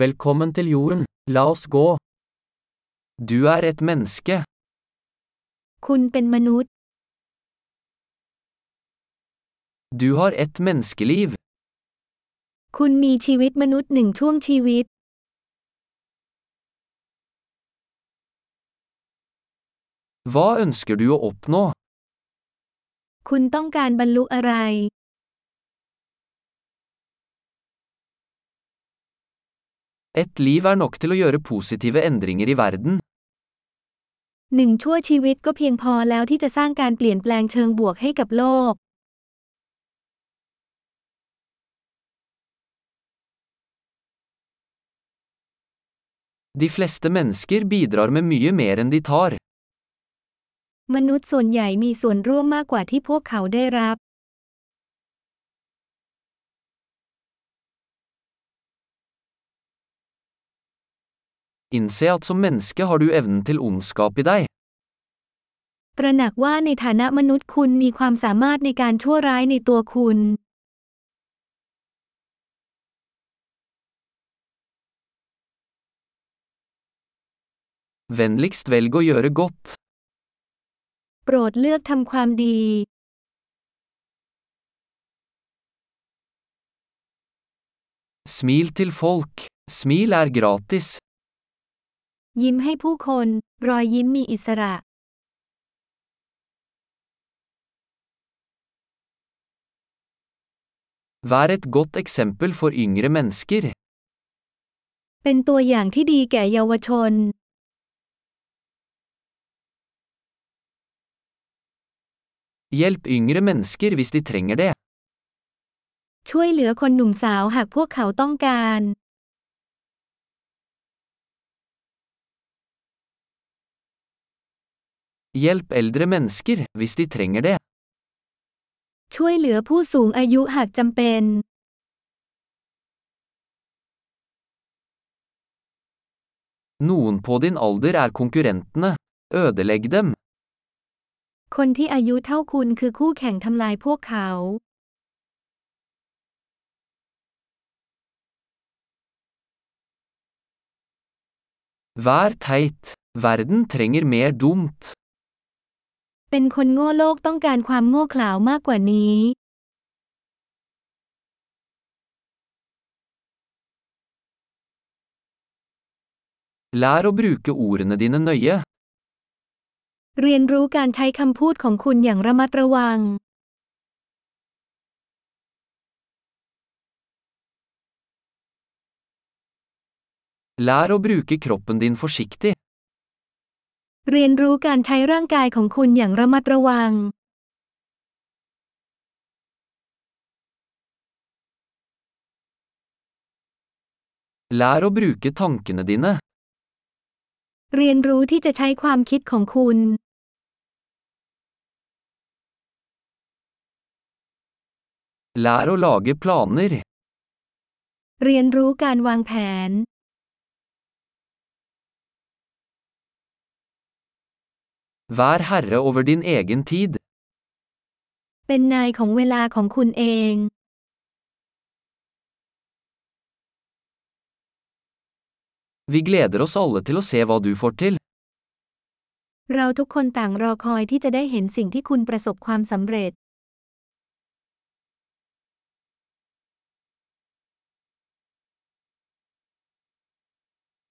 Velkommen til jorden, la oss gå. Du er et menneske. คุณเป็นมนุษย์ Du har et menneskeliv. คุณมีชีวิตมนุษย์หนึ่งช่วงชีวิต Hva ønsker du å oppnå? คุณต้องการบรรลุอะไร Et liv er nok til å gjøre positive endringer i verden. หนึ่งชั่วชีวิตก็เพียงพอแล้วที่จะสร้างการเปลี่ยนแปลงเชิงบวกให้กับโลก De fleste mennesker bidrar med mye mer enn de tar. มนุษย์ส่วนใหญ่มีส่วนร่วมมากกว่าที่พวกเขาได้รับ Innse at som menneske har du evnen til ondskap i deg. ตระหนักว่าในฐานะมนุษย์คุณมีความสามารถในการชั่วร้ายในตัวคุณ Vennligst velg å gjøre godt. โปรดเลือกทำความดี Smil til folk. Smil er gratis. ยิ้มให้ผู้คน รอยยิ้มมีอิสระ Vær et godt eksempel for yngre mennesker. เป็นตัวอย่างที่ดีแก่เยาวชน Hjelp yngre mennesker hvis de trenger det. ช่วยเหลือคนหนุ่มสาวหากพวกเขาต้องการ Hjelp eldre mennesker hvis de trenger det. ช่วยเหลือผู้สูงอายุหากจำเป็น Noen på din alder er konkurrentene. Ødelegg dem. คนที่อายุเท่าคุณคือคู่แข่งทำลายพวกเขา Vær teit. Verden trenger mer dumt. เป็นคนโง่โลกต้องการความโง่เขลาวมากกว่านี้ Lær å bruke ordene dine nøye. เรียนรู้การใช้คำพูดของคุณอย่างระมัดระวัง Lær å bruke kroppen din forsiktig. เรียนรู้การใช้ร่างกายของคุณอย่างระมัดระวัง Lær å bruke tankene dine. เรียนรู้ที่จะใช้ความคิดของคุณ Lær å lage planer. เรียนรู้การวางแผน Vær herre over din egen tid. เป็นนายของเวลาของคุณเอง Vi gleder oss alle til å se hva du får til. เราทุกคนต่างรอคอยที่จะได้เห็นสิ่งที่คุณประสบความสำเร็จ